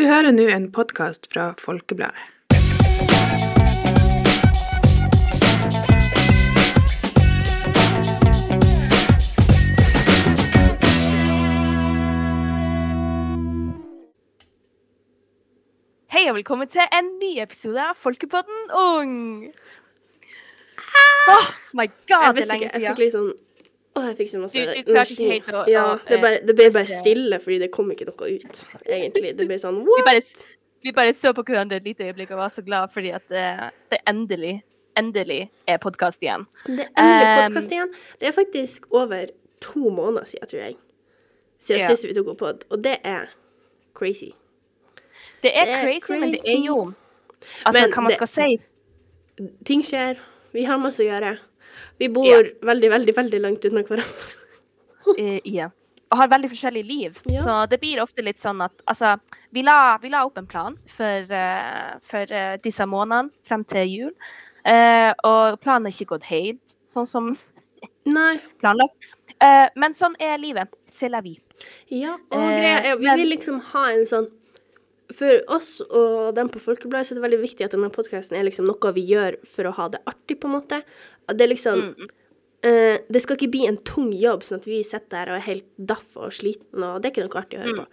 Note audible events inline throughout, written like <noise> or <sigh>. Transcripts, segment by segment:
Du hører nå en podkast fra Folkebladet. Hei og velkommen til en ny episode av Folkepodden Ung. Oh my god, det er lenge ikke, jeg fikk litt sånn Å, jeg fikk så masse Du- du energi. å- Ja, det, eh, bare, det ble bare stille, fordi det kom ikke noe ut, egentlig. Det ble sånn Vi bare, vi bare så på hverandre et lite øyeblikk og var så glad fordi at eh, det endelig, endelig er podkast igjen. Det er endelig Um, podkast igjen. Det er faktisk over to måneder siden, tror jeg. Siden Ja. sist vi tok opp pod, og det er crazy. Det er, Det er crazy, men det er jo Altså, Men hva man det- skal si. Ting skjer. Vi har masse å gjøre. Vi bor yeah. veldig, veldig, veldig langt unna hverandre. <laughs> uh, yeah. og har veldig forskjellige liv. Ja. Så det blir ofte litt sånn at altså, vi la, vi la opp en plan for, uh, for uh, disse månedene frem til jul. Eh, og planen er ikke gått helt sånn som <laughs> planlagt. Eh, men sånn er livet. C'est la vie. Ja, og Eh, greia er, vi vil liksom ha en sånn For oss og dem på Folkebladet så er det veldig viktig at denne podkasten er liksom noe vi gjør for å ha det artig, på en måte. Det liksom Mm. uh, Det skal ikke bli en tung jobb, sånn at vi sitter der og er helt daff og sliten, og det er ikke noe artig å høre Mm. på.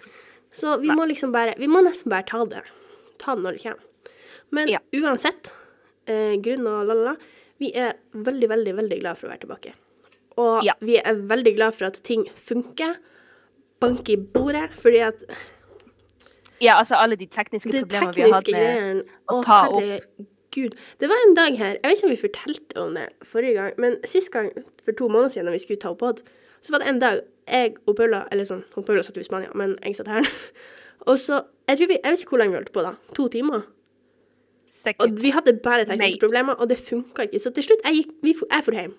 Så vi må liksom bare Vi må nesten bare ta det. Ta det når det kommer. Men Ja. uansett, uh, grunn og la-la-la, vi er veldig, veldig, veldig glad for å være tilbake. Og Ja. vi er veldig glad for at ting funker. Bank i bordet, fordi at Ja, altså alle de tekniske det problemene vi har hatt med greien. å ta opp. herregud. Det var en dag her Jeg vet ikke om vi fortalte om det forrige gang, men sist gang, for to måneder siden, da vi skulle ta opp pod, så var det en dag jeg og Paula Eller sånn, hun Paula satt jo i Spania, men jeg satt her. <laughs> Og så Jeg tror vi Jeg vet ikke hvor lenge vi holdt på, da. To timer. sikkert. Og vi hadde bare tekniske Nei. problemer, og det funka ikke. Så til slutt jeg gikk vi, Jeg for hjem.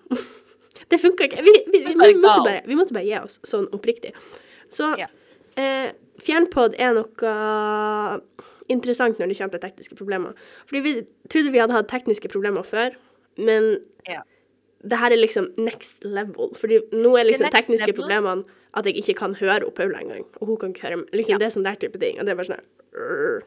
<laughs> det funka ikke. Vi, vi, måtte bare, vi måtte bare gi oss, sånn oppriktig. Så yeah. eh, fjernpod er noe interessant når det kommer til tekniske problemer. Fordi vi trodde vi hadde hatt tekniske problemer før, men Ja. det her er liksom next level. Fordi nå er liksom tekniske level. problemene at jeg ikke kan høre Paula engang. Og hun kan ikke høre meg. Liksom Ja. det er sånn der type ting. Og det er bare sånn.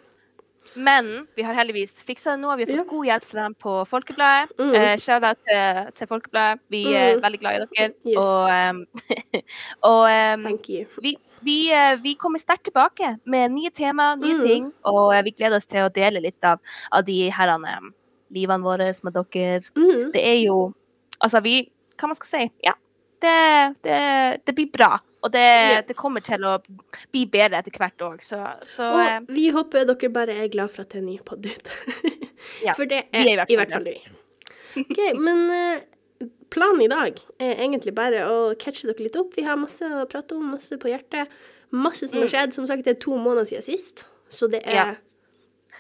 Men vi har heldigvis fiksa det nå. Vi har fått Ja. god hjelp fra dem på Folkebladet. Mm. Eh, Shout-out til, til Folkebladet. Vi er Mm. veldig glad i dere. Yes. Og, um, <laughs> og um, Thank you. vi, vi, eh, vi kommer sterkt tilbake med nye tema, nye Mm. ting. Og eh, vi gleder oss til å dele litt av, av de herrene um, livene våre med dere. Mhm. Det er jo Altså, vi Hva man skal si? Ja. Det, det, det blir bra. Og det, det kommer til å bli bedre etter hvert òg. Så, så eh, Og vi håper dere bare er glad for at det er en ny podd ute. <laughs> Ja, For det er, er i hvert fall vi. OK, men eh, planen i dag er egentlig bare å catche dere litt opp. Vi har masse å prate om, masse på hjertet. Masse som har Mm. skjedd. Som sagt, det er to måneder siden sist, så det er Ja.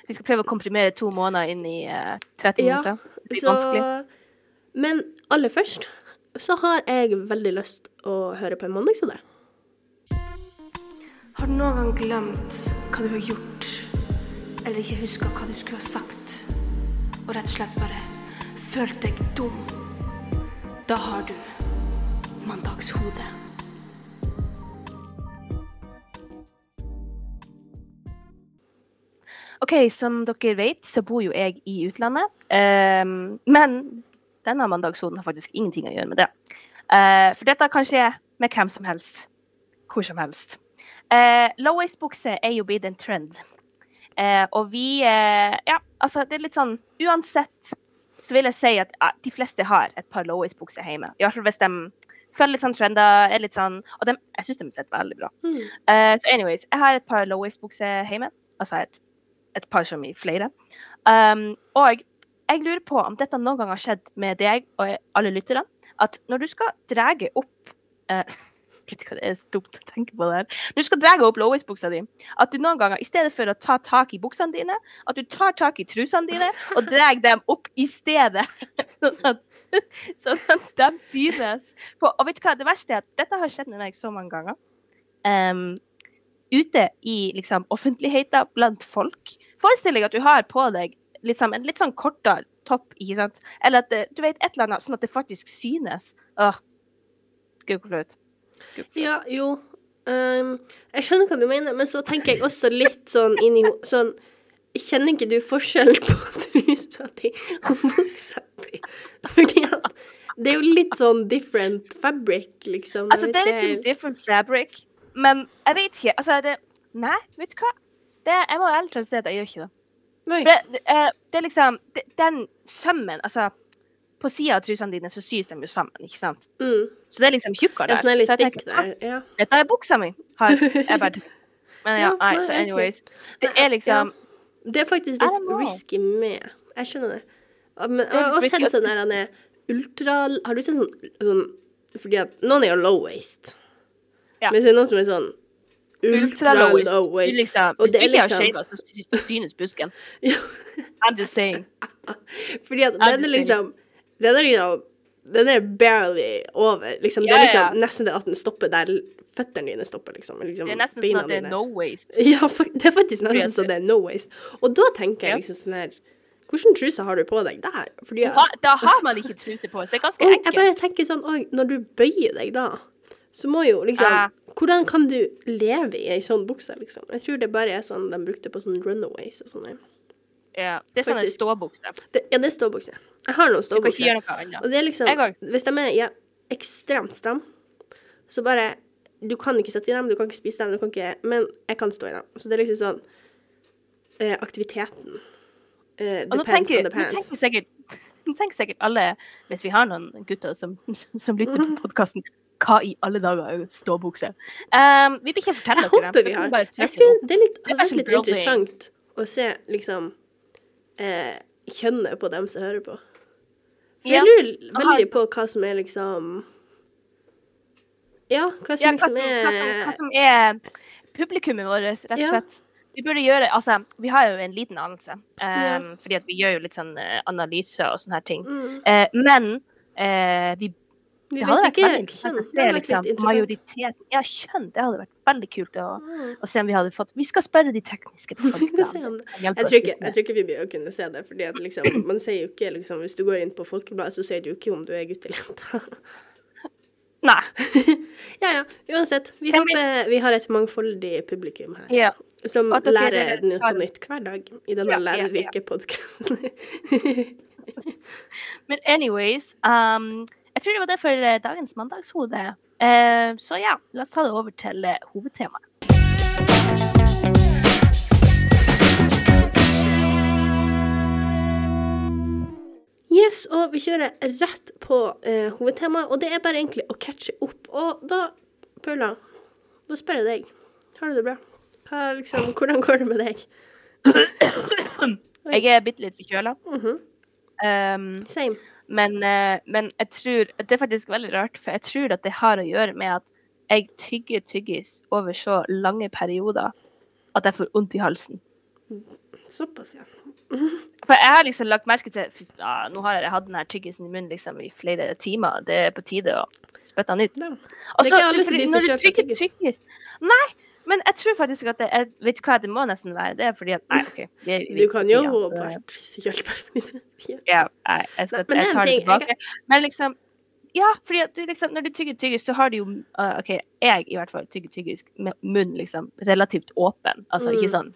vi skal prøve å komprimere to måneder inn i uh, 30 Ja, minutter. Det blir så vanskelig. Men aller først så har jeg veldig lyst å høre på en mandagshode. Har du noen gang glemt hva du har gjort, eller ikke huska hva du skulle ha sagt, og rett og slett bare følt deg dum? Da har du mandagshode. OK, som dere vet, så bor jo jeg i utlandet. Um, men denne mandagshoden har faktisk ingenting å gjøre med det. Uh, for dette kan skje med hvem som helst. Hvor som helst. Uh, Low-waist-bukse er jo blitt en trend. Eh, og vi eh, Ja, altså, det er litt sånn Uansett så vil jeg si at ja, de fleste har et par low-waist-bukser hjemme. I hvert fall hvis de følger litt sånn trender. er litt sånn, Og de, jeg syns de sitter veldig bra. Mm. Eh, så anyways, jeg har et par low-waist-bukser hjemme. Altså et, et par som i flere. Um, og jeg lurer på om dette noen gang har skjedd med deg og alle lytterne. At når du skal drage opp <laughs> eh, du hva det er så dumt å tenke på det her. Når du skal dra opp low-waist-buksa di, at du noen ganger, i stedet for å ta tak i buksene dine, at du tar tak i trusene dine og drar dem opp i stedet. <laughs> sånn, at, sånn at de synes. For, og vet du hva, det verste er at dette har skjedd med meg så mange ganger. Um, ute i liksom, offentligheten blant folk. Forestill deg at du har på deg liksom, en litt sånn kortere topp, ikke sant? Eller at du vet et eller annet, sånn at det faktisk synes. Åh, gud hvor. Ja, jo. Um, jeg skjønner hva du mener, men så tenker jeg også litt sånn inni ho- sånn Kjenner ikke du forskjell <laughs> på trusa di og buksa di? Fordi at det er jo litt sånn different fabric, liksom. Altså, det er litt sånn different fabric, men jeg vet ikke. Altså, det Nei, vet du hva? Det, jeg må ærlig talt si at jeg gjør ikke det. Det, det, eh, det er liksom Den sømmen Altså, på sida av trusene dine så sys de jo sammen, ikke sant? Mm. Så det er liksom tjukkere Ja, der. sånn er litt så jeg tenker ah, der. Ja. dette er buksa mi. Har jeg bare. Men ja, Ja, nei, så anyways. Det er liksom Det er faktisk litt risky med. Jeg skjønner det. Ja, Men, og, har risky. sett sånn der han er ultra Har du sett sånn, sånn Fordi at noen er jo low waste. Ja. Men så er det noen som er sånn ultra ultra low low Du waste. liksom, Og hvis det du ikke har liksom- så sy- så synes busken. <laughs> I'm just saying. <laughs> Fordi at Ja, den er liksom Den er liksom Den er barely over. Liksom. Det Ja, er ja. liksom nesten det at den stopper der føttene dine stopper, liksom. liksom Det er nesten sånn at det er no waste. <laughs> Ja, det er faktisk nesten nesten at det- det er no waste. Og da tenker jeg liksom sånn her Hvilken truse har du på deg der? Fordi Ha, da har man ikke truse på. Det er ganske ekkelt. jeg bare tenker sånn òg, når du bøyer deg da, så må jo liksom uh. Hvordan kan du leve i ei sånn bukse, liksom? Jeg tror det bare er sånn de brukte på sånn runaways og sånn. Ja, det er sånn en ståbukse. Det, ja, det er ståbukse. Jeg har noen ståbukser. Og det er liksom Hvis de er ja, ekstremt stramme, så bare Du kan ikke sette i dem, du kan ikke spise dem, du kan ikke Men jeg kan stå i dem. Så det er liksom sånn eh, Aktiviteten eh, depends tenker, on the nå tenker sikkert, nå tenker sikkert alle, hvis vi har noen gutter som, som lytter på <laughs> podkasten, hva i alle dager er ståbukse? Um, vi vil ikke fortelle Jeg dere det. vi har. Skulle, det litt, hadde vært litt interessant å se liksom eh, kjønnet på dem som hører på. For Ja. jeg lurer veldig på hva som er liksom Ja, hva som Ja, hva liksom som, er hva, som, hva som er publikummet vårt, rett og Ja. slett. Vi burde gjøre Altså, vi har jo en liten anelse, um, Ja. fordi at vi gjør jo litt sånn eh, analyser og sånne her ting. mm, Uh, men uh, vi, Vi det hadde vært ikke veldig interessant kjønn. å se liksom, majoriteten Ja, kjønn. Det hadde vært veldig kult å, Mm. å se om vi hadde fått Vi skal spørre de tekniske <laughs> på hjelpe Jeg tror, ikke, jeg tror ikke vi blir å kunne se det, fordi at liksom, <clears throat> man sier jo ikke liksom, Hvis du går inn på Folkebladet, så sier du jo ikke om du er gutt eller jente. <laughs> Nei. <laughs> ja ja, uansett. Vi håper vi har et mangfoldig publikum her. Ja. Som lærer nytt og nytt hver dag i denne Ja, ja, ja. podkasten. Men anyways um, Jeg tror det var det for eh, dagens mandagshode. Eh, så ja, la oss ta det over til eh, hovedtemaet. yes, og vi kjører rett på uh, hovedtemaet, og det er bare egentlig å catche opp. Og da, Paula, da spør jeg deg. Har du det bra? Hva, liksom, hvordan går det med deg? <coughs> Jeg er bitte litt forkjøla. Mhm, Um, Same. Men, eh, men jeg tror Det er faktisk veldig rart, for jeg tror at det har å gjøre med at jeg tygger tyggis over så lange perioder at jeg får vondt i halsen. Såpass, ja. <laughs> For jeg har liksom lagt merke til fy, ja, Nå har jeg hatt den her tyggisen i munnen liksom i flere timer. Det er på tide å spytte den ut. ja. Og Det er så- ikke alle som blir forkjølt av tyggis Nei, men jeg tror faktisk at det er, Vet hva, det må nesten være det, er fordi at Nei, OK. Vi vi, Du kan jo ha så- vært. Ja, jeg, jeg, skal, Nei, men jeg tar det jeg tilbake. Men liksom Ja, fordi at du liksom Når du tygger tyggis, så har du jo uh, OK, jeg i hvert fall tygger tyggis med munnen liksom relativt åpen. Altså Mm. ikke sånn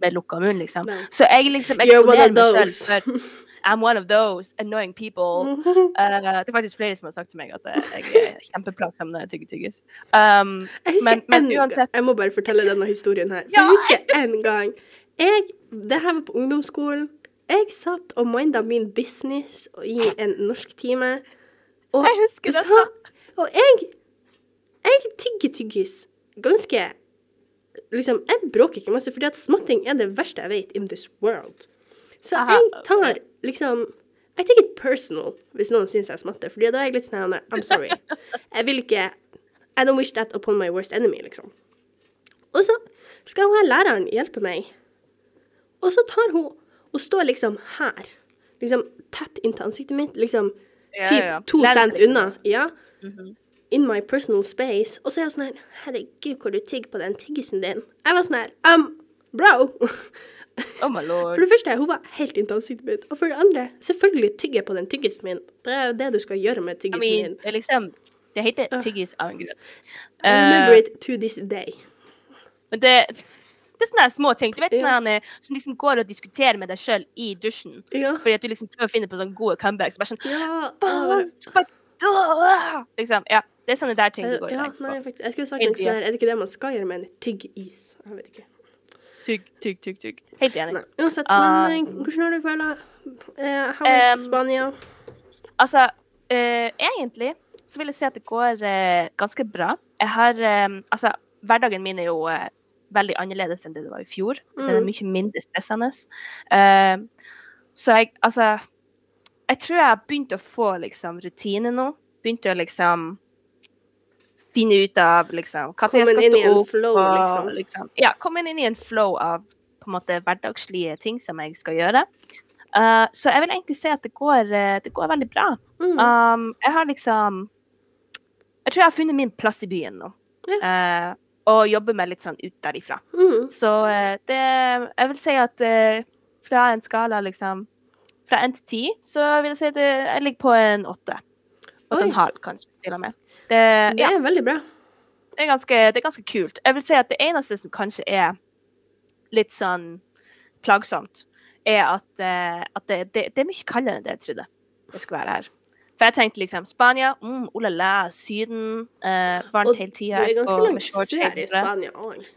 med lukka munn, liksom. Nei. Så jeg liksom eksponerer meg selv for <laughs> I'm one of those annoying people. Uh, <laughs> det er faktisk flere som har sagt til meg at jeg er kjempeplagsom når jeg tygger tyggis. Um, Jeg husker Men- men en, uansett- Jeg må bare fortelle denne historien her. Ja. Jeg husker en gang jeg, Det her var på ungdomsskolen. Jeg satt og minda min business i en norsktime. Og Jeg husker dette. så Og jeg Jeg tygger tyggis ganske Liksom, jeg bråker ikke masse, fordi at smatting er det verste jeg vet in this world. Så jeg tar liksom I take it personal hvis noen syns jeg smatter, fordi da er jeg litt sånn I'm sorry. <laughs> Jeg vil ikke I don't wish that upon my worst enemy, liksom. Og så skal hun her læreren hjelpe meg, og så tar hun og står liksom her. Liksom tett inntil ansiktet mitt, liksom Ja, typ ja, to Lent, cent liksom. unna. Ja. Mhm. In my personal space. Og så er hun sånn her Herregud, hvor du tigger på den tiggisen din. Jeg var sånn her Um, bro. <laughs> <laughs> Oh my lord. For det første, hun var helt mitt. Og for det andre, selvfølgelig tygge på den tyggisen min. Det er jo det du skal gjøre med I mean, din. det liksom Det heter Ja. tyggis av en grunn. I remember Eh, it to this day. Men det, det er sånne små ting. Du vet sånne ja. som liksom går og diskuterer med deg sjøl i dusjen. Ja. Fordi at du liksom prøver å finne på sånne gode comebacks. Bare sånn Ja, uh, ah! Liksom, ja. Det er sånne der ting du går og tenker nei, på. faktisk. Jeg skulle sagt noe sånn her, er det ikke det man skal gjøre med en tygg-is? Jeg vet ikke. Tygg, tygg, tygg. tygg. Helt enig. Nei, uansett, Ah. men uh, hvordan har du følt eh, How is Um, Spania? Altså, eh, egentlig så vil jeg si at det går eh, ganske bra. Jeg har eh, Altså, hverdagen min er jo eh, veldig annerledes enn det det var i fjor. Den er Mm. mye mindre stressende. Eh, så jeg Altså, jeg tror jeg har begynt å få liksom rutine nå. Begynt å liksom finne ut av liksom hva jeg skal stå opp. flow, og, liksom. liksom. Ja, komme inn i en flow av på en måte hverdagslige ting som jeg skal gjøre. Uh, så jeg vil egentlig si at det går, eh, det går veldig bra. Mm. Um, jeg har liksom Jeg tror jeg har funnet min plass i byen nå. Eh, og jobber meg litt sånn ut derifra. Mm. Så uh, det Jeg vil si at fra en skala liksom Fra én til ti, så vil jeg si at jeg ligger på en åtte. Åtte og en halv, kanskje, til og med. Det, Det ja, er veldig bra. det, er ganske, det er ganske kult. Jeg vil si at det eneste som kanskje er litt sånn plagsomt, er at, uh, at det, det, det er mye kaldere enn det jeg trodde det skulle være her. For jeg tenkte liksom Spania, mm, oh la la, Syden, uh, varmt hele du er ganske langt sør i. Spania òg.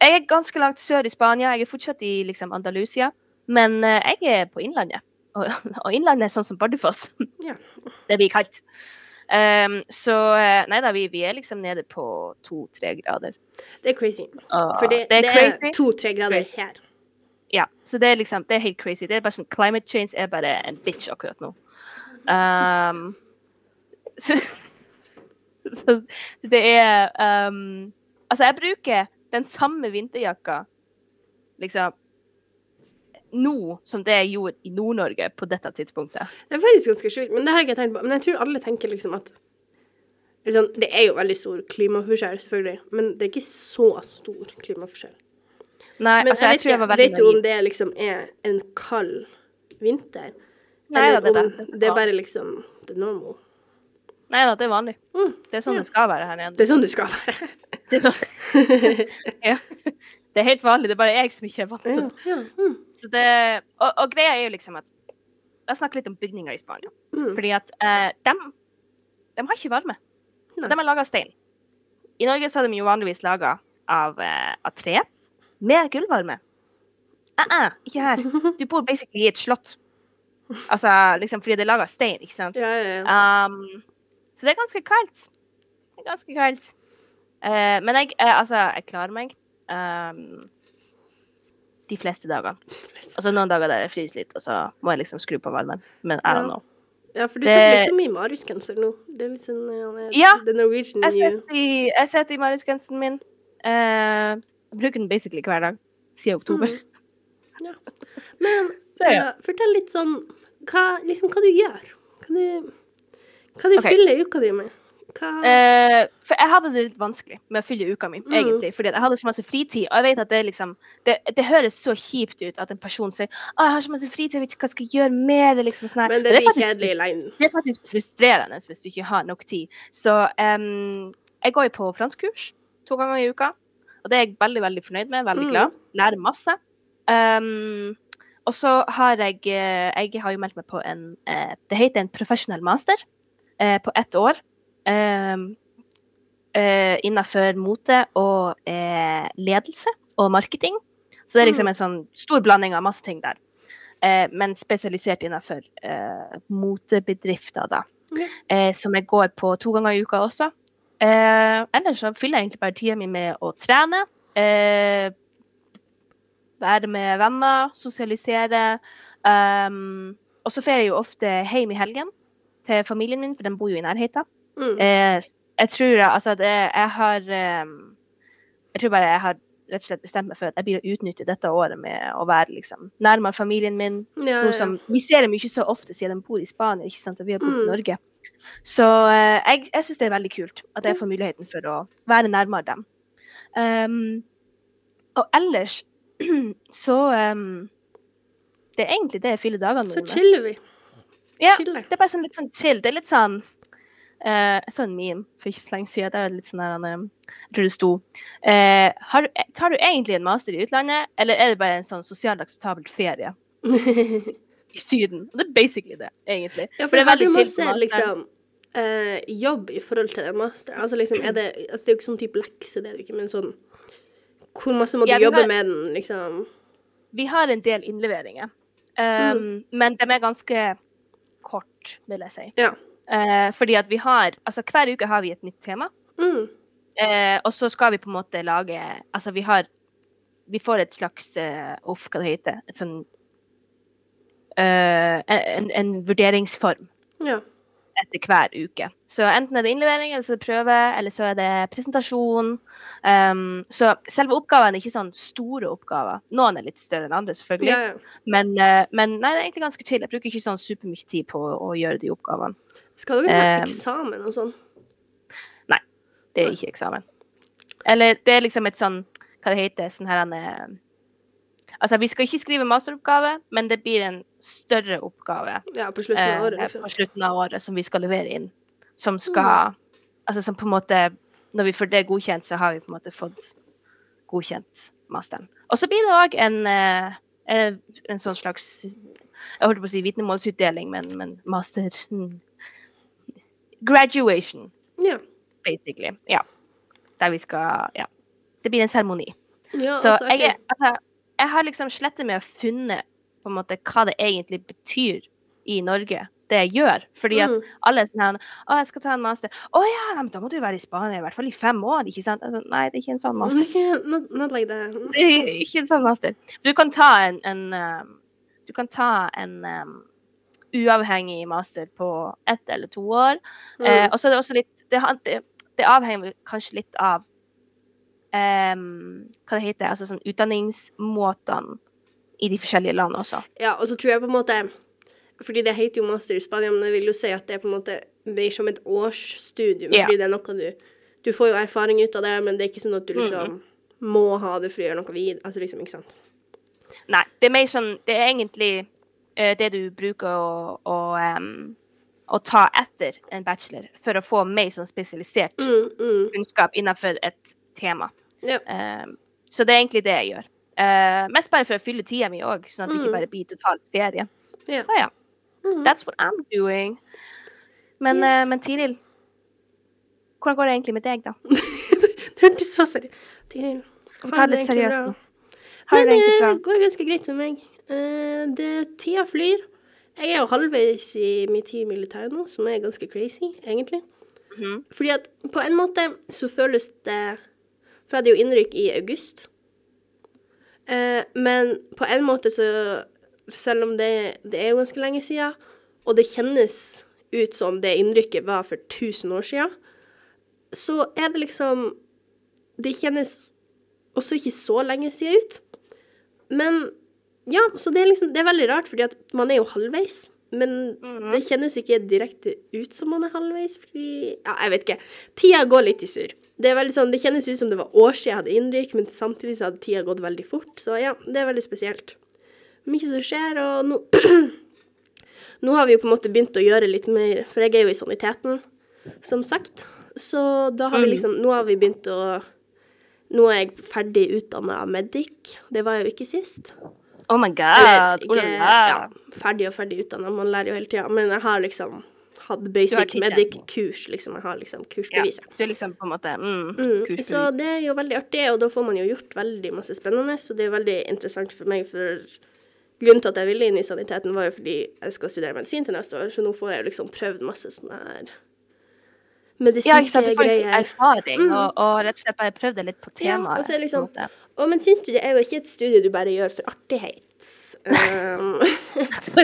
Jeg er ganske langt sør i Spania. Jeg er fortsatt i liksom Andalusia. Men uh, jeg er på Innlandet. Og, <laughs> og Innlandet er sånn som Bardufoss. Ja. <laughs> Det blir kaldt. Um, så eh, nei da, vi, vi er liksom nede på to-tre grader. Det er crazy. Og For det, det er er to-tre grader Crazy. her. Ja, så det er liksom, det er helt crazy. Det er bare sånn, Climate change er bare en bitch akkurat nå. Um, så, <laughs> så det er um, Altså, jeg bruker den samme vinterjakka liksom nå som det jeg gjorde i Nord-Norge på dette tidspunktet. Det er faktisk ganske sjukt, men det har jeg ikke tenkt på. Men jeg tror alle tenker liksom at liksom, Det er jo veldig stor klimaforskjell, selvfølgelig, men det er ikke så stor klimaforskjell. Nei, Men altså, jeg, tror jeg var veldig vet du om det liksom er en kald vinter? Nei da, det om det. det er bare liksom the normal? Nei da, det er vanlig. Mm, Det er sånn Ja. det skal være her nede. det er sånn det skal være. Det er, sånn. <laughs> <laughs> ja. Det er helt vanlig, det er bare jeg som ikke er vant til ja, det. ja. Mm, det, og, og greia er jo liksom at Jeg snakker litt om bygninger i Spania. mm. Fordi at eh, dem, de har ikke varme. Nei. De er laga av stein. I Norge så er de jo vanligvis laga av, eh, av tre med gulvvarme. Uh -uh, ikke her. <laughs> Du bor basically i et slott. Altså liksom fordi det er laga av stein, ikke sant. Ja, ja, ja. Um, så det er ganske kaldt. Det er ganske kaldt. Uh, men jeg, eh, altså, jeg klarer meg. Um, de fleste dager. Altså noen dager der jeg fryser litt, og så må jeg liksom skru på varmen. Men I don't know. ja, for du det- sitter liksom i Marius-genser nå. Det er litt sånn uh, Ja, The Norwegian Jeg setter, i, jeg i Marius-gensen min. Uh, jeg bruker den basically hver dag siden oktober. Mm. Ja. Men <laughs> Så ja. uh, fortell litt sånn hva, liksom, hva du gjør. Hva du, hva du okay. fyller uka di med. Eh, for jeg hadde det litt vanskelig med å fylle uka mi, Mm. egentlig. Fordi jeg hadde så masse fritid. Og jeg vet at det liksom Det, det høres så kjipt ut at en person sier å, jeg har så masse fritid, jeg vet ikke hva jeg skal gjøre med det. liksom sånn. Men det blir kjedelig i lengden. Det er faktisk frustrerende hvis du ikke har nok tid. Så um, jeg går jo på franskkurs to ganger i uka. Og det er jeg veldig veldig fornøyd med. Veldig Mm. glad. Lærer masse. Um, og så har jeg eh, Jeg har jo meldt meg på en eh, Det heter en professional master på ett år. Um, eh, innenfor mote og eh, ledelse og marketing. Så det er liksom Mm. en sånn stor blanding av masse ting der. Eh, men spesialisert innenfor motebedrifter, da. Okay. Eh, som jeg går på to ganger i uka også. Ellers så fyller jeg egentlig bare tida mi med å trene. Være med venner, sosialisere. Um, og så får jeg jo ofte hjem i helgen til familien min, for den bor jo i nærheten. Mm. Eh, jeg tror altså at jeg, har ehm, Jeg tror bare jeg har rett og slett bestemt meg for at jeg blir å utnytte dette året med å være liksom nærmere familien min. ja, ja. som, vi ser dem jo ikke så ofte siden de bor i Spania, ikke sant, og vi har bodd i Mm. Norge. Så eh, jeg, jeg syns det er veldig kult at jeg får muligheten for å være nærmere dem. Um, og ellers <clears throat> så um, Det er egentlig det jeg fyller dagene Så mine med. chiller vi. Ja, Chiller. det er bare sånn litt sånn chill. Det er litt sånn eh, Jeg så en meme for ikke så lenge siden. Det er litt sånn der, han, eh, Jeg tror det sto eh, har du, Tar du egentlig en master i utlandet, eller er det bare en sånn sosialt akseptabel ferie <laughs> i Syden? Og det er basically det, egentlig. Ja, for det er veldig chill masse liksom eh, jobb i forhold til en master Altså liksom, er det Altså det er jo ikke sånn type lekse, det er det ikke, men sånn Hvor masse må du Ja, jobbe har- med den, liksom? Vi har en del innleveringer, um, men de er ganske kort, vil jeg si. Ja. Eh, fordi at vi har Altså hver uke har vi et nytt tema. Mm. Eh, og så skal vi på en måte lage Altså vi har Vi får et slags uh, Uff, hva det heter Et sånn uh, en, en vurderingsform Ja. etter hver uke. Så enten er det innlevering, eller så er det prøve, eller så er det presentasjon. Um, så selve oppgavene er ikke sånn store oppgaver. Noen er litt større enn andre, selvfølgelig. ja, ja. Men, uh, men nei, det er egentlig ganske chill. Jeg bruker ikke sånn supermye tid på å, å gjøre de oppgavene. Skal dere ha Eh, eksamen og sånn? Nei, Det er ikke eksamen. Eller det er liksom et sånn Hva det heter sånn her er Altså, vi skal ikke skrive masteroppgave, men det blir en større oppgave Ja, på slutten av året, eh, liksom. på slutten av året som vi skal levere inn. Som skal Altså som på en måte Når vi får det godkjent, så har vi på en måte fått godkjent masteren. Og så blir det òg en, eh, en, en sånn slags Jeg holdt på å si vitnemålsutdeling, men, men master hmm. Graduation, Ja. basically. Ja. Der vi skal Ja. Det blir en seremoni. ja Så altså, jeg, altså, jeg har liksom slettet med å funne på en måte hva det egentlig betyr i Norge, det jeg gjør. Fordi at Mm. alle er sånn her Å, jeg skal ta en master. Å ja, men da må du være i Spania i hvert fall i fem år, ikke sant? Altså, nei, det er ikke en sånn master. Not, not like that. Det <laughs> ikke en sånn master. Du kan ta en, en um, Du kan ta en um, uavhengig master på ett eller to år. Mm. Eh, og så er det også litt Det, det, det avhenger kanskje litt av um, hva det heter, altså sånn utdanningsmåtene i de forskjellige landene også. Ja, og så tror jeg på en måte Fordi det heter jo master i Spania, men jeg vil jo si at det er på en måte mer som et årsstudium. Ja. Fordi det er noe du Du får jo erfaring ut av det, men det er ikke sånn at du liksom Mm. må ha det for å gjøre noe videre. Altså liksom, ikke sant. Nei, det er mer sånn Det er egentlig det du bruker å, å, um, å ta etter en bachelor for å få mer sånn spesialisert Mm, mm. kunnskap innenfor et tema. Ja. Um, så det er egentlig det jeg gjør. Uh, mest bare for å fylle tida mi òg, sånn at det Mm. ikke bare blir total ferie. Ja. Så ja. Mhm. That's what I'm doing. Men, Yes. uh, men Tiril, hvordan går det egentlig med deg, da? <laughs> du er ikke så seriøst Tiril. Skal vi ta det litt seriøst nå? Har Men det egentlig det går ganske greit med meg. Eh, det, tida flyr. Jeg er jo halvveis i min tid i militæret nå, som er ganske crazy, egentlig. Mm. Fordi at på en måte så føles det For jeg hadde jo innrykk i august. Eh, men på en måte så Selv om det, det er jo ganske lenge siden, og det kjennes ut som det innrykket var for 1000 år siden, så er det liksom Det kjennes også ikke så lenge siden ut. Men ja, så det er liksom Det er veldig rart, fordi at man er jo halvveis. Men Mhm. det kjennes ikke direkte ut som man er halvveis, fordi Ja, jeg vet ikke. Tida går litt i surr. Det er veldig sånn, det kjennes ut som det var år siden jeg hadde innrykk, men samtidig så hadde tida gått veldig fort. Så ja, det er veldig spesielt. Mye som skjer, og nå <clears throat> Nå har vi jo på en måte begynt å gjøre litt mer, for jeg er jo i saniteten, som sagt. Så da har vi Mm. liksom Nå har vi begynt å Nå er jeg ferdig utdanna medic. Det var jeg jo ikke sist. Oh my god. Eller, ikke la. ja, ferdig og ferdig utdanna, man lærer jo hele tida. Men jeg har liksom hatt basic medic-kurs, liksom. Jeg har liksom Ja, kursbeviset. du er liksom på en måte mm, Mm, kursbevis. så det er jo veldig artig, og da får man jo gjort veldig masse spennende. Så det er veldig interessant for meg, for grunnen til at jeg ville inn i saniteten, var jo fordi jeg skal studere medisin til neste år, så nå får jeg jo liksom prøvd masse sånne her Ja, ikke sant. Du får liksom erfaring, Mm. og, og rett og slett bare prøvd det litt på Ja, og så er liksom- på. Og medisinstudiet er jo ikke et studie du bare gjør for artighet. Um, <laughs>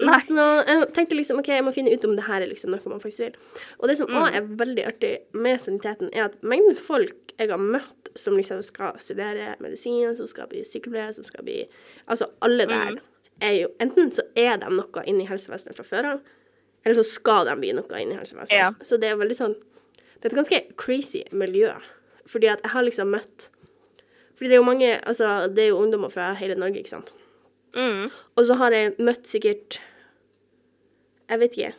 <laughs> så jeg tenkte liksom OK, jeg må finne ut om det her er liksom noe man faktisk vil. Og det som Mm. er veldig artig med saniteten, er at mengden folk jeg har møtt som liksom skal studere medisin, som skal bli sykepleier, som skal bli Altså alle der Mm. er jo Enten så er de noe inni helsevesenet fra før av, eller så skal de bli noe inni helsevesenet. Ja. Så det er veldig sånn Det er et ganske crazy miljø. Fordi at jeg har liksom møtt Fordi det er jo mange Altså, det er jo ungdommer fra hele Norge, ikke sant. Mm. Og så har jeg møtt sikkert Jeg vet ikke.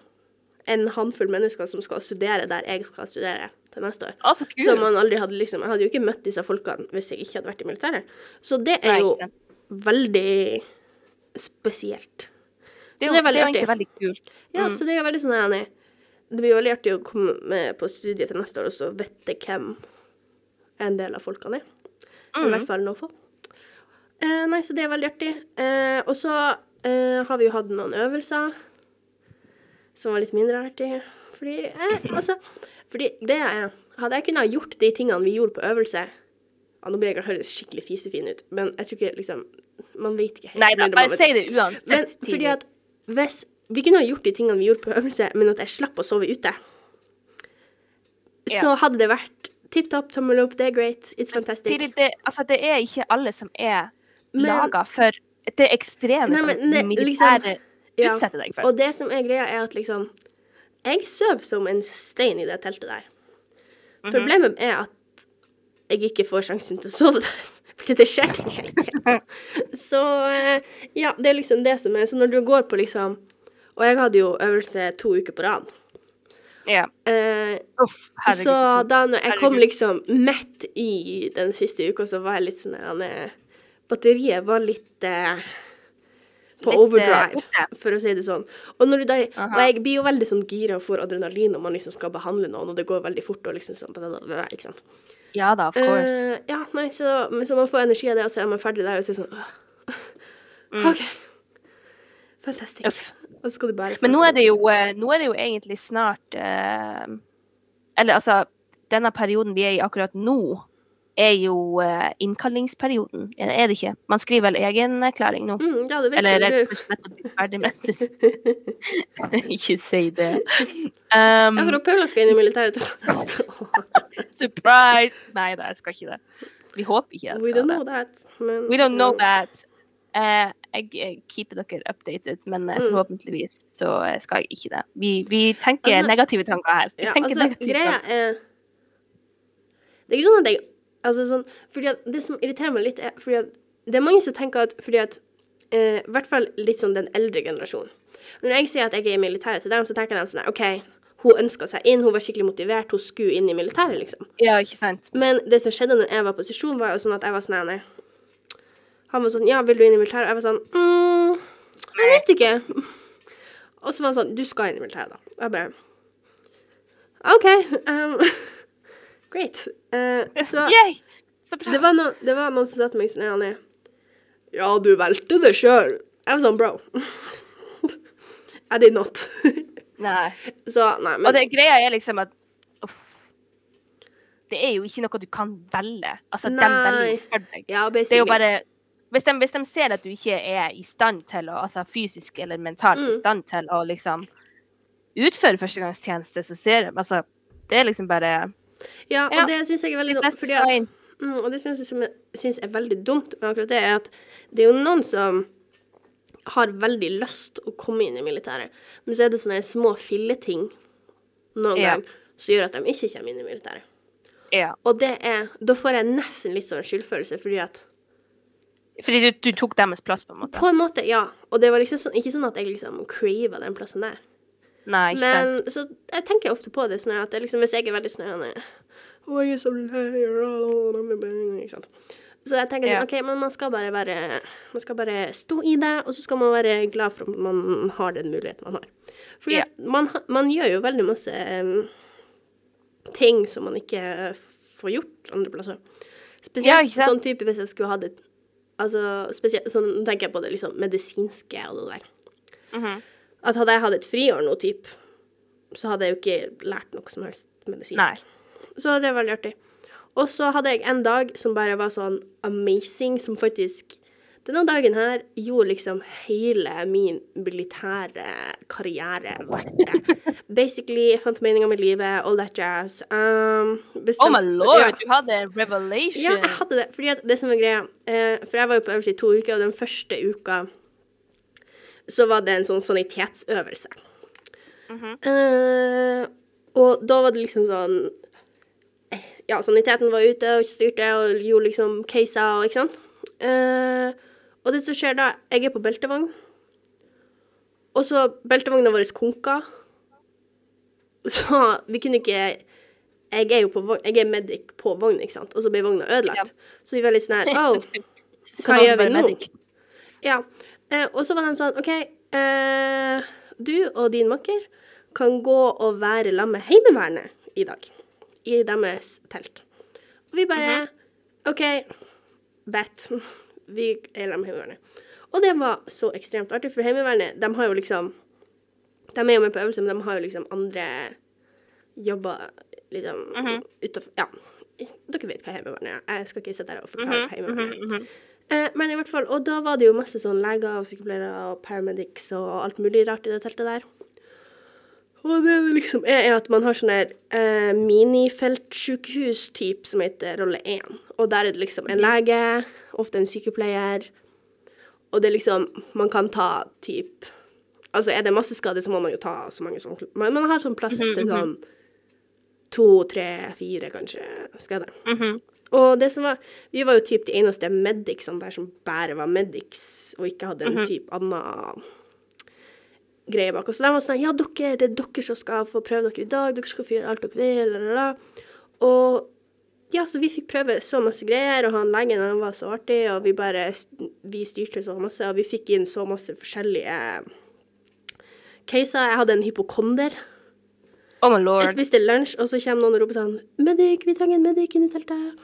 en håndfull mennesker som skal studere der jeg skal studere til neste år. Å, så. Så man aldri hadde liksom Jeg hadde jo ikke møtt disse folkene hvis jeg ikke hadde vært i militæret. Så det er jo Nei, veldig spesielt. Det Så er, jo, det er veldig det er artig. veldig kult. Ja, Mm. så det er veldig sånn enig. Det blir veldig artig å komme med på studiet til neste år, og så vite hvem en del av folkene er. I Mm. hvert fall noen få. Eh, nei, så det er veldig artig. Eh, og så eh, har vi jo hatt noen øvelser som var litt mindre artig. Fordi eh, <laughs> altså Fordi det er Hadde jeg kunnet ha gjort de tingene vi gjorde på øvelse ja, Nå blir jeg høres skikkelig fisefin ut, men jeg tror ikke liksom Man vet ikke helt. Nei da, bare si det uansett. men fordi at hvis Vi kunne ha gjort de tingene vi gjorde på øvelse, men at jeg slapp å sove ute. Så hadde det vært tipp topp, tommel opp, det er great, it's fantastic. Tidlig, det, altså, det er ikke alle som er laga for det ekstreme Nei, som men ne- militæret liksom- Ja, utsetter deg for. Og det som er greia, er at liksom Jeg søv som en stein i det teltet der. Mhm. Problemet er at jeg ikke får sjansen til å sove der. <laughs> Fordi det skjer ting hele tida. <laughs> Så eh, ja, det er liksom det som er Så når du går på liksom Og jeg hadde jo øvelse to uker på rad. Ja. Eh, Uff, så da når jeg kom liksom midt i den siste uka, så var jeg litt sånn er- Batteriet var litt uh, på Litt, eh, overdrive, uh, for å si det sånn. Og, da, og jeg blir jo veldig sånn gira og får adrenalin når man liksom skal behandle noen, og det går veldig fort og liksom sånn Ikke sant. Ja da, of course. Eh, ja, nei, så, så man får energi av det, og så er man ferdig der, og så er det sånn åh, <laughs> OK. Fantastisk. Mm. Uff. Og så skal du bare Men nå er det jo, eh, nå er det jo egentlig snart eh, Eller altså, denne perioden vi er i akkurat nå, er jo eh, innkallingsperioden, er det ikke? Man skriver vel egenerklæring nå? mm, Ja, det vet Eller er og slett å bli ferdig med det. <laughs> <laughs> ikke si det. Um, Ja, for Paula skal inn i militæret <laughs> surprise! Nei da, jeg skal ikke det. Vi håper ikke jeg skal det. We don't know that. Men, We don't know that. Eh, jeg eh, keeper dere updated, men eh, Mm. forhåpentligvis så eh, skal jeg ikke det. Vi, vi tenker Altså- negative tanker her. Vi Ja, tenker altså, negative greia tanker. er Det er ikke sånn at jeg Altså sånn Fordi at det som irriterer meg litt, er fordi at det er mange som tenker at fordi at eh, I hvert fall litt sånn den eldre generasjonen. Når jeg sier at jeg er i militæret til dem, så tenker de sånn OK, hun ønska seg inn, hun var skikkelig motivert, hun skulle inn i militæret, liksom. Ja, ikke sant? Men det som skjedde når jeg var på sesjon, var jo sånn at jeg var sånn. Han var sånn Ja, vil du inn i militæret? Jeg var sånn mm, Jeg vet ikke. Og så var han sånn Du skal inn i militæret, da. Og jeg bare OK. Um, <laughs> great. Uh, så <laughs> Yay! Så det var, noen, det var noen som sa til meg sånn Janne Ja, du valgte det sjøl. Jeg var sånn Bro. <laughs> I did not. Nei. så nei, men Og det greia er liksom at uff, Det er jo ikke noe du kan velge. Altså, de velger Nei. for deg. Ja, Det er jo bare hvis de, hvis de ser at du ikke er i stand til å, altså fysisk eller mentalt i Mm. stand til å liksom utføre førstegangstjeneste, så ser de altså Det er liksom bare Ja, og Ja. det syns jeg er veldig dumt. Fordi at. Mm, og det syns jeg synes er veldig dumt med akkurat det, er at det er jo noen som har veldig lyst å komme inn i militæret, men så er det sånne små filleting noen Ja. gang som gjør at de ikke kommer inn i militæret. Ja. Og det er Da får jeg nesten litt sånn skyldfølelse, fordi at Fordi du, du tok deres plass, på en måte. På en måte, ja. Og det var liksom sånn, ikke sånn at jeg liksom crava den plassen der. Nei, ikke Men sant. så jeg tenker ofte på det sånn at det liksom, hvis jeg er veldig snøende oh, jeg er så lei Ikke sant. Så jeg tenker sånn, OK, men man skal bare være Man skal bare stå i det, og så skal man være glad for at man har den muligheten man har. Fordi yeah. man, man gjør jo veldig masse ting som man ikke får gjort andre plasser. Spesielt yeah, sånn type hvis jeg skulle hatt et Altså spesielt sånn nå tenker jeg på det liksom medisinske og det der. Mhm. At hadde jeg hatt et friår nå, typ, så hadde jeg jo ikke lært noe som helst medisinsk. Nei. Så det var veldig artig. Og så hadde jeg en dag som bare var sånn amazing, som faktisk Denne dagen her gjorde liksom hele min militære karriere verdt det. <laughs> Basically, jeg fant meninga med livet, all that jazz. Um, Oh my lord, Ja. du hadde revelation. Ja, jeg hadde det. Fordi det som er greia eh, For jeg var jo på øvelse i to uker, og den første uka så var det en sånn sanitetsøvelse. Eh, og da var det liksom sånn Ja, saniteten var ute og styrte og gjorde liksom caser og ikke sant. Eh, og det som skjer da, jeg er på beltevogn, og så beltevogna vår konka. Så vi kunne ikke Jeg er jo på vogn, jeg er medic på vogn, ikke sant, og så ble vogna ødelagt. Så vi var litt sånn her <laughs> oh, hva gjør vi nå? Ja. Eh, og så var de sånn OK, eh, du og din makker kan gå og være sammen med Heimevernet i dag. I deres telt. Og vi bare OK, bet. Vi er med Heimevernet. Og det var så ekstremt artig, for Heimevernet, de har jo liksom De er jo med på øvelse, men de har jo liksom andre jobber liksom mm -hmm. utafor Ja. Dere vet hva Heimevernet er. Jeg skal ikke sitte her og forklare Mhm, hva Heimevernet er. Mm -hmm. Eh, men i hvert fall, og da var det jo masse sånn leger og sykepleiere og paramedics og alt mulig rart i det teltet der. Og det det liksom er, er at man har sånn der eh, minifeltsykehus-type som heter rolle 1. Og der er det liksom en lege, ofte en sykepleier, og det er liksom Man kan ta typ Altså er det masse skade, så må man jo ta så mange som Men man har sånn plass til sånn to, tre, fire kanskje skader. Mhm. Og det som var Vi var jo typ de eneste medicsene der som bare var medics, og ikke hadde en type annen greie bak oss. Så de var sånn Ja, dere, det er dere som skal få prøve dere i dag. Dere skal få gjøre alt dere vil. La, la, la. Og ja, så vi fikk prøve så masse greier, og han legen han var så artig, og vi bare Vi styrte så masse, og vi fikk inn så masse forskjellige caser. Jeg hadde en hypokonder. Oh my Jeg lord. spiste lunsj, og så kommer noen og roper sånn 'Medic, vi trenger en medic inni teltet.'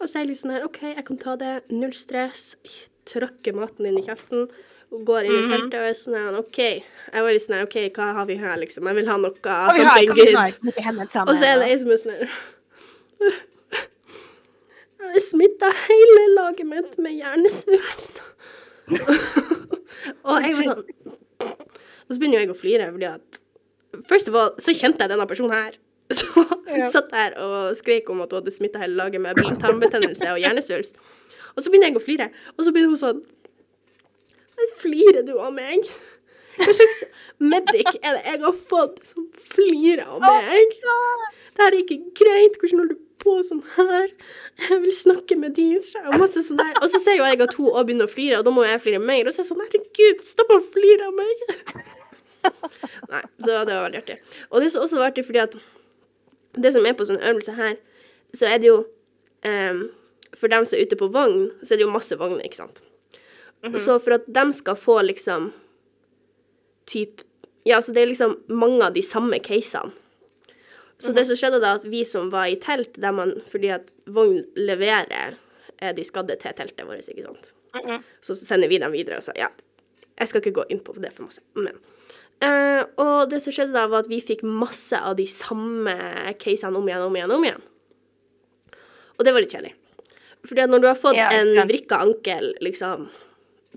Og så er jeg litt sånn her 'OK, jeg kan ta det. Null stress.' Tråkker maten inn i kjeften. Og går inn i teltet og er sånn OK. Jeg var litt sånn OK, hva har vi her, liksom? Jeg vil ha noe sånt. Og så er det ei som er sånn <laughs> Jeg har smitta hele laget mitt med hjernesvulst. <laughs> og jeg var sånn Og så begynner jeg å flire, fordi at Først of all, så kjente jeg denne personen her. <laughs> Så Ja. satt der og skrek om at hun hadde smitta hele laget med tarmbetennelse og hjernesvulst. Og så begynner jeg å flire, og så begynner hun sånn flirer du av meg? Hva slags medic er det jeg har fått som flirer av meg? Det her er ikke greit. Hvordan holder du på sånn her? Jeg vil snakke med de. Og sånn. Og så ser jo jeg at hun òg begynner å flire, og da må jeg flire mer. Og så er jeg sånn herregud, stopp å flire av meg. <laughs> Nei, så det var veldig artig. Og det er også også artig fordi at det som er på sånn øvelse her, så er det jo um, For dem som er ute på vogn, så er det jo masse vogner, ikke sant. Så for at de skal få liksom typ Ja, så det er liksom mange av de samme casene. Så det som skjedde da, at vi som var i telt, der man Fordi at vogn leverer eh, de skadde til teltet vårt, ikke sant. Mhm. Så sender vi dem videre og så ja. Jeg skal ikke gå inn på det for masse, men uh, Og det som skjedde da, var at vi fikk masse av de samme casene om igjen, om igjen, om igjen. Og det var litt kjedelig. Fordi at når du har fått Ja, en vrikka ankel liksom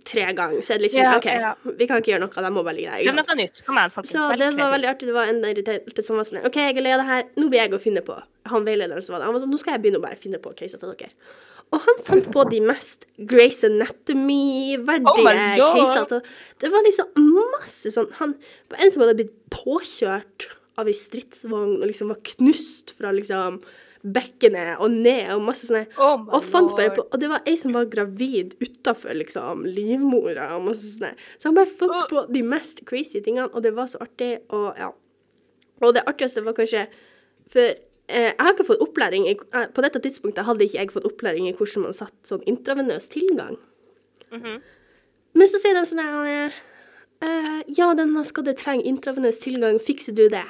tre ganger, så er det liksom Ja, OK, ja. vi kan ikke gjøre noe, de må bare ligge der. Prøv noe nytt. Kom igjen, folkens. Så det var veldig artig. Det var en irritert som var sånn OK, jeg er lei av det her. Nå blir jeg å finne på. Han veilederen som var der, han var sånn Nå skal jeg begynne å bare finne på caser til dere. Og han fant på de mest Grace Anatomy-verdige Oh caser. til- Det var liksom masse sånn Han var en som hadde blitt påkjørt av ei stridsvogn og liksom var knust fra liksom bekkenet og ned og masse sånne Oh og fant bare på Og det var ei som var gravid utafor liksom livmora og masse sånne. Så han bare fant på de mest crazy tingene, og det var så artig, og ja. Og det artigste var kanskje For eh, jeg har ikke fått opplæring i, eh, På dette tidspunktet hadde ikke jeg fått opplæring i hvordan man satt sånn intravenøs tilgang. Mhm. Men så sier de sånn her eh, Ja, denne skadde trenger intravenøs tilgang, fikser du det?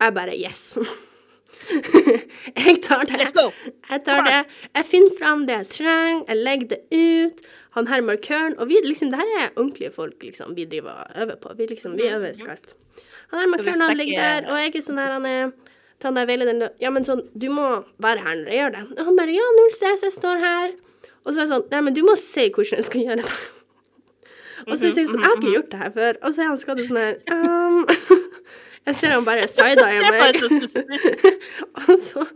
Jeg bare yes. <laughs> <laughs> jeg tar det. Jeg tar det. Jeg finner fram det jeg trenger, jeg legger det ut. Han her markøren Og vi liksom, det her er ordentlige folk liksom, vi driver og øver på. Vi liksom, vi øver skarpt. Han her markøren han ligger der, og jeg er sånn her han er til han der veilederen Ja, men sånn, du må være her når jeg gjør det. Og han bare Ja, null stress, jeg står her. Og så er jeg sånn Nei, men du må si hvordan jeg skal gjøre det. <laughs> Og så sier jeg sånn Jeg har ikke gjort det her før. Og så er han skadet sånn her <laughs> um, Jeg ser han bare side-eye <laughs> Det meg. <laughs> Og så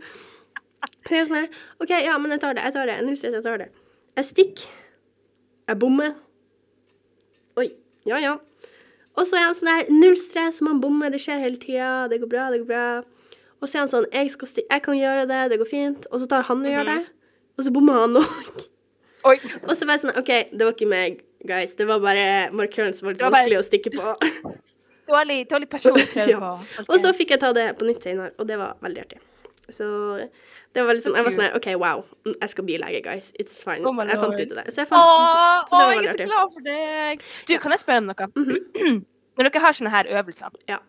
så er jeg sånn her OK, ja, men jeg tar det. Jeg tar det. Null stress, jeg tar det. Jeg stikker. Jeg bommer. Oi. Ja, ja. Og så er han sånn her Null stress, man bommer. Det skjer hele tida. Det går bra, det går bra. Og så er han sånn Jeg, skal jeg kan gjøre det. Det går fint. Og så tar han og gjør det. Og så bommer han òg. Og så var jeg sånn OK, det var ikke meg, guys. Det var bare markøren som var litt Det vanskelig å stikke på. <laughs> dårlig, dårlig person Ja. på. Og så fikk jeg ta det på nytt senere, og det var veldig artig. Så det var liksom Jeg var sånn OK, wow, jeg skal bli lege, guys. It's fine. Oh jeg fant ut av det. Så jeg fant Åh, så det var åh, jeg er så glad for deg. Du, kan jeg spørre om noe? <clears throat> Når dere har sånne her øvelser, Ja.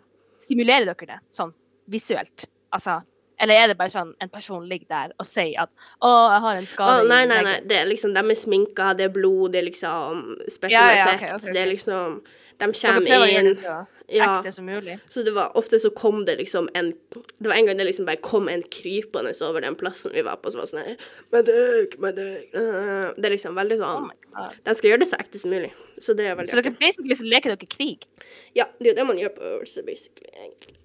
stimulerer dere det sånn visuelt? Altså, eller er det bare sånn en person ligger der og sier at 'Å, jeg har en skade' oh, nei, nei, nei. Det er liksom, de er sminka, det er blod, det er liksom special Ja, ja, effects. Okay, okay, okay. Det er liksom De kommer inn det så Ja. ekte som mulig? Så det var ofte så kom det liksom en Det var en gang det liksom bare kom en krypende over den plassen vi var på, så var sånn her Medic, medic Det er liksom veldig sånn oh. De skal gjøre det så ekte som mulig. Så det er veldig Så dere basically så leker dere krig? Ja, det er jo det man gjør på øvelse, basically. egentlig.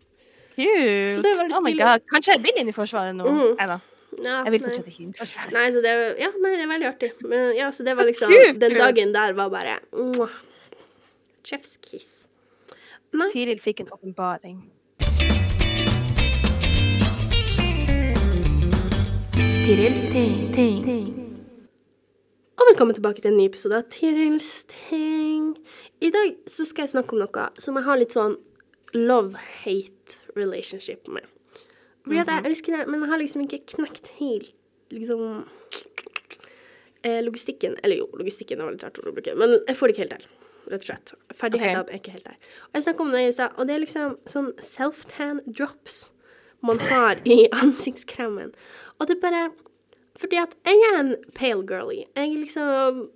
Kult! Så det er veldig oh my god. Kanskje jeg vil inn i Forsvaret nå? Mm. Nei da. Ja, Jeg vil fortsette fortsatt ikke inn i Forsvaret. Nei, så det ja, nei, det er veldig artig. Men ja, så det var <laughs> liksom! Den dagen der var bare mwah. Chef's kiss. Nei. Tiril fikk en åpenbaring. Tirils ting, ting. Og velkommen tilbake til en ny episode av Tirils ting. I dag så skal jeg snakke om noe som jeg har litt sånn love-hate relationship med. Fordi at jeg elsker det, men jeg har liksom ikke knekt helt liksom eh, logistikken Eller jo, logistikken er veldig rart ord å bruke, men jeg får det ikke helt til. Rett og slett. Ferdighetene okay. er ikke helt der. Og jeg snakka om det i stad, og det er liksom sånn self-tan drops man har i <laughs> ansiktskremen. Og det er bare Fordi at jeg er en pale girly. Jeg er liksom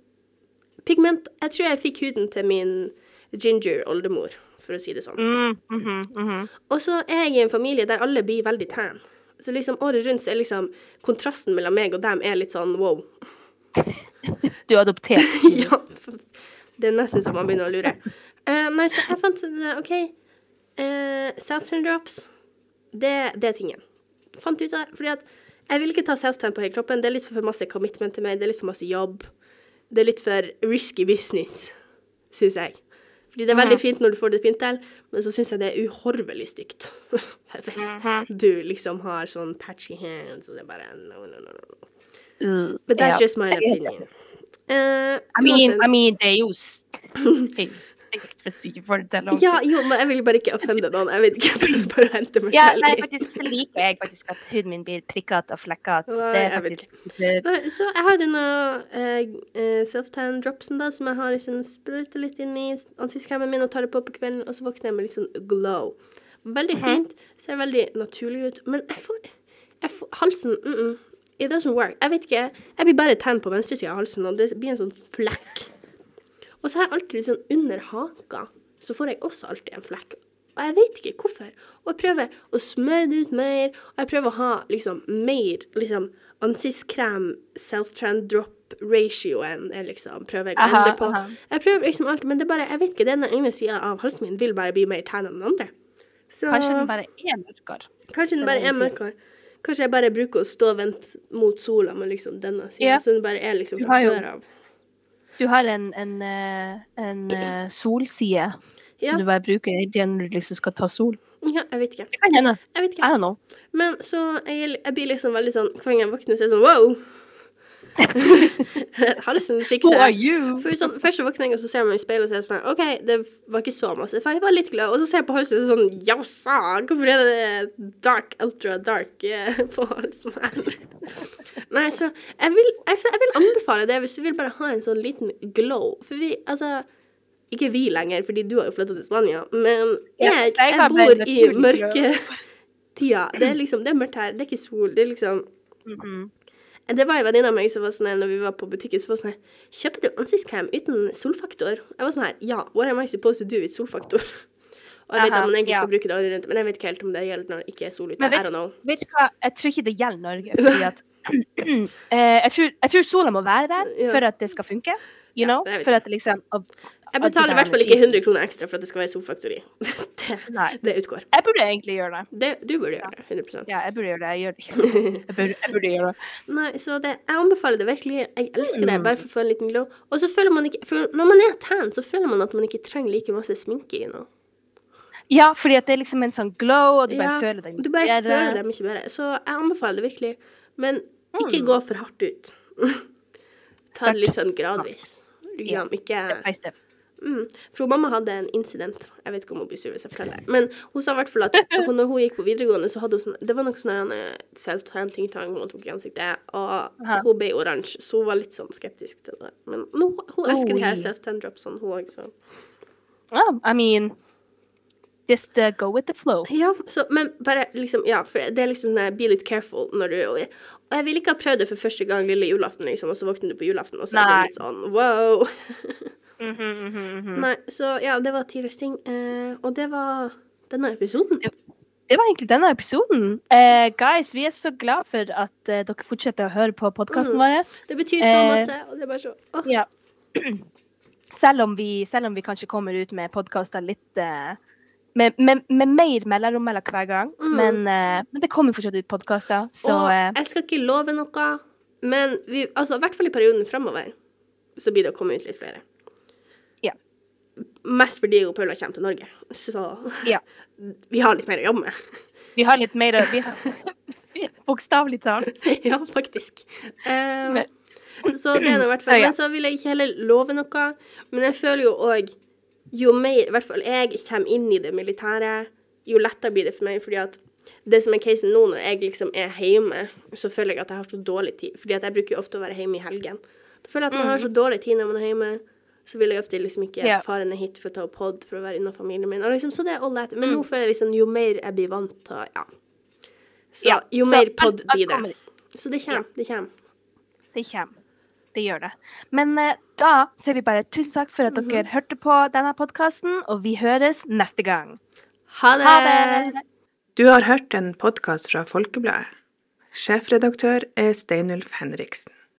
Pigment Jeg tror jeg fikk huden til min ginger oldemor, for å si det sånn. Mm, mhm, mhm. Og så er jeg i en familie der alle blir veldig tan. Så liksom året rundt så er liksom kontrasten mellom meg og dem er litt sånn wow. <laughs> Du er adoptert. <laughs> ja, det er nesten så man begynner å lure. Uh, nei, så jeg fant ut det, OK. Uh, Self-tend drops, det, det er tingen. Fant ut av det, fordi at jeg vil ikke ta self-tend på hele kroppen. Det er litt for masse commitment til meg, det er litt for masse jobb. Det er litt for risky business, syns jeg. Fordi det er veldig fint når du får det fint til, men så syns jeg det er uhorvelig stygt. <laughs> Hvis du liksom har sånn patchy hands, og det er bare no, no, no, no. Uh, But that's just my opinion. Eh, I mean, I mean, <laughs> det er jo det er jo stygt får det til. Ja, jo, men jeg vil bare ikke offende noen. Jeg vet ikke, jeg prøvde bare å hente meg Ja, selv. nei, faktisk så liker jeg faktisk at huden min blir prikkete og flekkete. Det er faktisk Nei, Så jeg har noen eh, eh, self-tan dropsen da, som jeg har liksom sprøytet litt inn i ansiktskremen min og tar det på på kvelden, og så våkner jeg med litt sånn glow. Veldig fint, ser veldig naturlig ut, men jeg får, jeg får halsen, mm -mm, it doesn't work. Jeg vet ikke, jeg blir bare tent på venstre siden av halsen, og det blir en sånn flekk. Og så har jeg alltid litt sånn under haka, så får jeg også alltid en flekk. Og jeg vet ikke hvorfor. Og jeg prøver å smøre det ut mer, og jeg prøver å ha liksom mer liksom ansiktskrem, self-trend drop ratioen er liksom prøver jeg å endre på. aha. Jeg prøver liksom alt, men det er bare, jeg vet ikke, den ene sida av halsen min vil bare bli mer tan enn den andre. Så Kanskje den bare er mørkere. Kanskje den bare er mørkere. Kanskje jeg bare bruker å stå og vente mot sola med liksom denne sida, Ja. så den bare er liksom fra før av. Du har en, en, eh, en eh, solside Ja. som du bare bruker når du liksom skal ta sol. Ja, jeg vet ikke. Det kan hende. Jeg vet I ikke. don't know. Men så jeg, jeg blir liksom veldig sånn Hver gang jeg våkner, så er jeg sånn wow! Halsen fikk seg. sånn, Først så våkner jeg, og så ser jeg meg i speilet og så er jeg sånn OK, det var ikke så masse. For jeg var litt glad. Og så ser jeg på halsen sånn Jausa! Hvorfor er det dark, ultra dark eh, på halsen her? Nei, så jeg vil, altså, jeg vil anbefale det hvis du vil bare ha en sånn liten glow. For vi, altså Ikke vi lenger, fordi du har jo flytta til Spania, men jeg, jeg jeg bor i mørke <laughs> tida. Det er liksom, det er mørkt her. Det er ikke sol. Det er liksom Mhm. Det var en venninne av meg som var sånn her, når vi var på butikken, så var sånn her Kjøper du ansiktskrem uten solfaktor? Jeg var sånn her Ja, what am I supposed to do with solfaktor? Og jeg vet Aha, at man egentlig ja. skal bruke det året rundt, men jeg vet ikke helt om det gjelder når det ikke er sol ute. Vet, vet du hva, jeg tror ikke det gjelder Norge. Fordi at <clears throat> eh, jeg, tror, jeg tror sola må være der for at det skal funke. You know? Ja, For at liksom å- Jeg betaler i hvert fall ikke 100 kroner ekstra for at det skal være solfaktor <laughs> det, det utgår. Jeg burde egentlig gjøre det. Det, du burde gjøre det. 100% Ja, jeg burde gjøre det. Jeg gjør det ikke. <laughs> Jeg burde, jeg burde gjøre det. Nei, så det, jeg anbefaler det virkelig. Jeg elsker Mm. det, bare for å få en liten glow. Og så føler man ikke For når man er tan, så føler man at man ikke trenger like masse sminke i noe. Ja, fordi at det er liksom en sånn glow, og du bare Ja, føler deg Du bare bedre. føler deg mye bedre. Så jeg anbefaler det virkelig. Men ikke Mm. gå for hardt ut. <laughs> Ta det litt sånn gradvis. Liksom, ikke Step by step. Mm. For mamma hadde en incident. Jeg vet ikke om hun blir sur hvis jeg forteller. Men hun sa i hvert fall at <laughs> hun, når hun gikk på videregående, så hadde hun sånn Det var noe sånn self-time-ting-tang hun tok i ansiktet, og Aha. hun ble oransje, så hun var litt sånn skeptisk til det. Men nå, hun elsker de her self-time-dropsene, hun òg, så Well, I mean, just uh, go with the flow. Ja, så, men bare liksom Ja, for det er liksom eh, Be litt careful når du Og jeg ville ikke ha prøvd det for første gang lille julaften, liksom, og så våkner du på julaften, og så er det litt sånn wow. <laughs> mm -hmm, mm -hmm. Nei, så ja, det var tidligere ting. Uh, og det var denne episoden. Det var egentlig denne episoden. Eh, guys, vi er så glad for at eh, dere fortsetter å høre på podkasten Mm. vår. Det betyr så Eh, masse, og det er bare så åh. Ja. <clears throat> Selv om, vi, selv om vi kanskje kommer ut med podkaster litt eh, med, med, med mer mellomrom mellom hver gang. Mm. Men, uh, men det kommer fortsatt ut podkaster, så og eh, jeg skal ikke love noe, men vi, altså, i hvert fall i perioden framover så blir det å komme ut litt flere. Ja. Mest fordi jeg og Paula kommer til Norge, så Ja. <laughs> vi har litt mer å jobbe med. vi har litt mer å har, <laughs> Bokstavelig talt. <laughs> ja, faktisk. Um, Men- så det er nå i hvert fall. Men så vil jeg ikke heller love noe. Men jeg føler jo òg Jo mer i hvert fall jeg kommer inn i det militære, jo lettere blir det for meg. fordi at det som er casen nå, når jeg liksom er hjemme, så føler jeg at jeg har så dårlig tid. Fordi at jeg bruker jo ofte å være hjemme i helgen. Da føler jeg at man har så dårlig tid når man er hjemme. Så vil jeg ofte liksom ikke yeah. Ja. fare ned hit for å ta opp pod for å være unna familien min. Og liksom, så det er all that. Men Mm. nå føler jeg liksom jo mer jeg blir vant til Ja. Så Ja, jo så mer pod blir det. Så det kommer. Det kommer. Det kommer. Det gjør det. Men eh, da sier vi bare tusen takk for at Mhm. dere hørte på denne podkasten, og vi høres neste gang. Ha det! Ha det! Du har hørt en podkast fra Folkebladet. Sjefredaktør er Steinulf Henriksen.